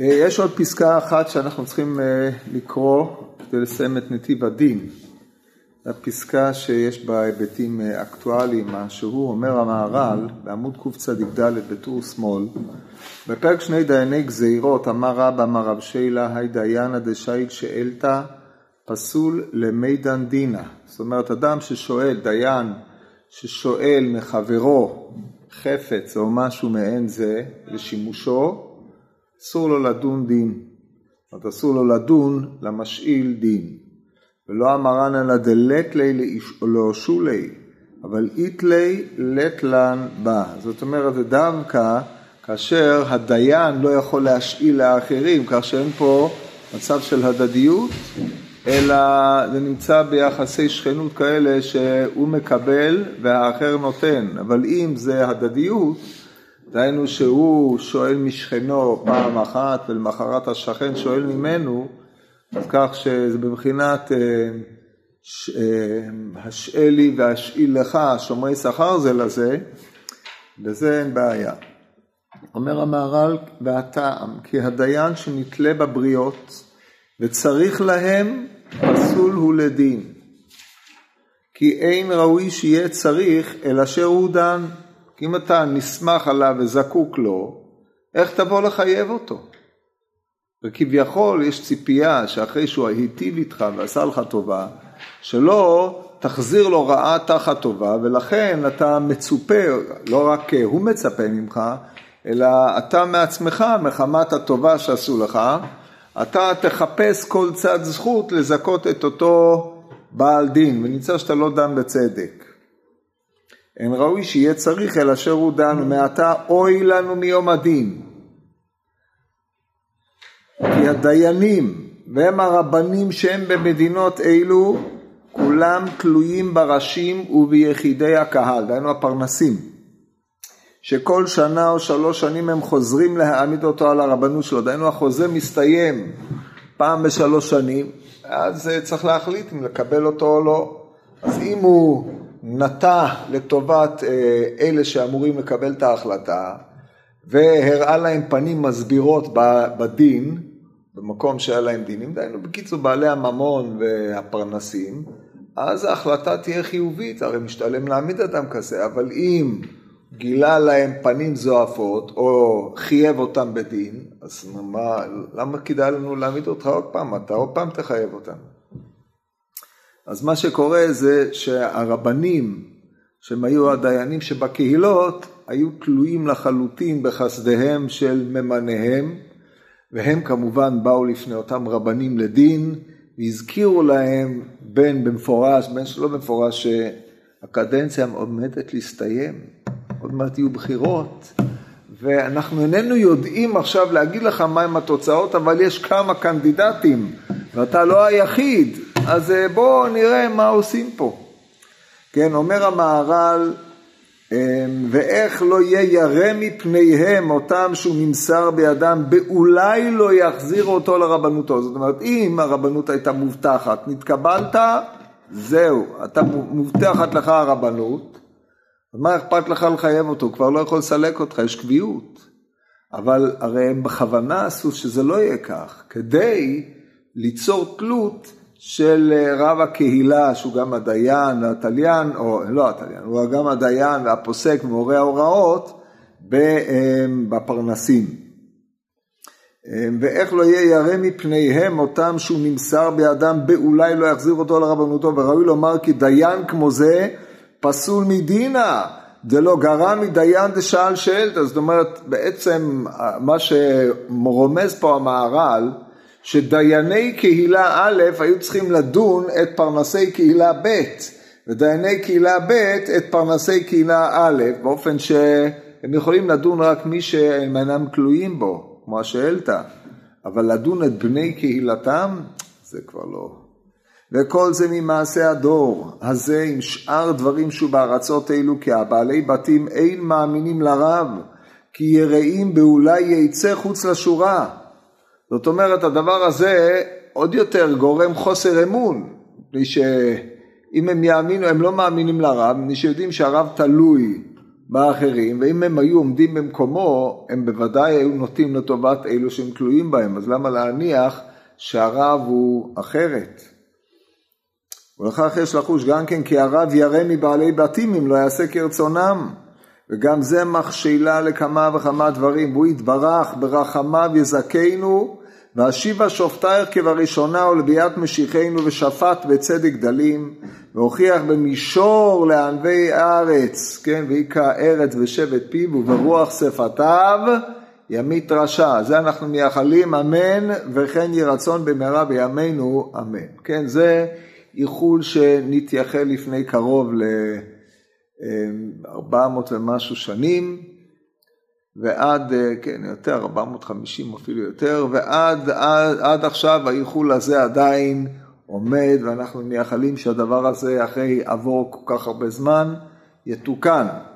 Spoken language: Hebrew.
אה, יש עוד פסקה אחת שאנחנו צריכים אה, לקרוא כדי לסיים את נתיב הדין. הפסקה שיש בה היבטים אה, אקטואליים, מה שהוא אומר המהר"ל בעמוד קצ"ד בטור שמאל, בפרק שני דייני גזירות אמר רבא אמר רב שילה היי דיינא דשאיל שאלתא פסול למידן דינא. זאת אומרת אדם ששואל, דיין ששואל מחברו חפץ או משהו מעין זה לשימושו, אסור לו לדון דין. זאת אסור לו לדון למשאיל דין. ולא אמרן אלא דלת לי לאושולי, אבל איתלי לת לן בה. זאת אומרת, זה דווקא כאשר הדיין לא יכול להשאיל לאחרים, כך שאין פה מצב של הדדיות, אלא זה נמצא ביחסי שכנות כאלה שהוא מקבל והאחר נותן. אבל אם זה הדדיות, דהיינו שהוא שואל משכנו פעם אחת ולמחרת השכן שואל ממנו, אז כך שזה בבחינת אה, אה, השאל לי והשאיל לך, שומרי שכר זה לזה, בזה אין בעיה. אומר המהר"ל והטעם, כי הדיין שנתלה בבריות וצריך להם, פסול הוא לדין. כי אין ראוי שיהיה צריך, אלא אשר הוא דן. כי אם אתה נסמך עליו וזקוק לו, איך תבוא לחייב אותו? וכביכול יש ציפייה שאחרי שהוא היטיב איתך ועשה לך טובה, שלא תחזיר לו רעה תחת טובה, ולכן אתה מצופה, לא רק הוא מצפה ממך, אלא אתה מעצמך, מחמת הטובה שעשו לך, אתה תחפש כל צד זכות לזכות את אותו בעל דין, ונמצא שאתה לא דן בצדק. אין ראוי שיהיה צריך אלא אשר הוא דן, ומעתה אוי לנו מיום הדין. כי הדיינים והם הרבנים שהם במדינות אלו, כולם תלויים בראשים וביחידי הקהל, דהיינו הפרנסים, שכל שנה או שלוש שנים הם חוזרים להעמיד אותו על הרבנות שלו, דהיינו החוזה מסתיים פעם בשלוש שנים, אז צריך להחליט אם לקבל אותו או לא. אז אם הוא נטע לטובת אה, אלה שאמורים לקבל את ההחלטה, והראה להם פנים מסבירות בדין, במקום שהיה להם דינים, דהיינו בקיצור בעלי הממון והפרנסים, אז ההחלטה תהיה חיובית, הרי משתלם להעמיד אדם כזה, אבל אם גילה להם פנים זועפות, או חייב אותם בדין, אז מה, למה כדאי לנו להעמיד אותך עוד פעם? אתה עוד פעם תחייב אותם. אז מה שקורה זה שהרבנים, שהם היו הדיינים שבקהילות, היו תלויים לחלוטין בחסדיהם של ממניהם, והם כמובן באו לפני אותם רבנים לדין, והזכירו להם בין במפורש, בין שלא במפורש, שהקדנציה עומדת להסתיים, עוד מעט יהיו בחירות, ואנחנו איננו יודעים עכשיו להגיד לך מהם התוצאות, אבל יש כמה קנדידטים, ואתה לא היחיד, אז אה, בואו נראה מה עושים פה. כן, אומר המהר"ל, אמ, ואיך לא יהיה ירא מפניהם אותם שהוא נמסר בידם, באולי לא יחזיר אותו לרבנותו. זאת אומרת, אם הרבנות הייתה מובטחת, נתקבלת, זהו, אתה מובטחת לך הרבנות, מה אכפת לך לחייב אותו? כבר לא יכול לסלק אותך, יש קביעות. אבל הרי הם בכוונה עשו שזה לא יהיה כך, כדי ליצור תלות של אה, רב הקהילה, שהוא גם הדיין והתליין, או לא התליין, הוא גם הדיין והפוסק ומורה ההוראות אה, בפרנסים. אה, ואיך לא יהיה ירא מפניהם אותם שהוא נמסר בידם באולי לא יחזיר אותו לרבנותו, וראוי לומר כי דיין כמו זה פסול מדינא, דלא גרע מדיין דשאל שאלתא, זאת אומרת בעצם מה שרומז פה המהר"ל שדייני קהילה א' היו צריכים לדון את פרנסי קהילה ב', ודייני קהילה ב' את פרנסי קהילה א', באופן שהם יכולים לדון רק מי שהם אינם תלויים בו, כמו השאלת, אבל לדון את בני קהילתם, זה כבר לא. וכל זה ממעשה הדור הזה עם שאר דברים שהוא בארצות אלו, כי הבעלי בתים אין מאמינים לרב, כי יראים באולי יצא חוץ לשורה. זאת אומרת, הדבר הזה עוד יותר גורם חוסר אמון, מפני שאם הם יאמינו, הם לא מאמינים לרב, מפני שיודעים שהרב תלוי באחרים, ואם הם היו עומדים במקומו, הם בוודאי היו נוטים לטובת אלו שהם תלויים בהם, אז למה להניח שהרב הוא אחרת? ולכך יש לחוש גם כן כי הרב ירא מבעלי בתים אם לא יעשה כרצונם. וגם זה מכשילה לכמה וכמה דברים, והוא יתברך ברחמיו יזכנו, ואשיבה שופטייך כבראשונה ולביאת משיחנו ושפט בצדק דלים, והוכיח במישור לענבי הארץ, כן, והיכה ארץ ושבט פיו וברוח שפתיו ימית רשע. זה אנחנו מייחלים אמן וכן יהי רצון במהרה בימינו אמן. כן, זה איחול שנתייחל לפני קרוב ל... 400 ומשהו שנים, ועד, אה, כן, יותר, 450 אפילו יותר, ועד עד, עד עכשיו האיחול הזה עדיין עומד, ואנחנו מייחלים שהדבר הזה, אחרי עבור כל כך הרבה זמן, יתוקן.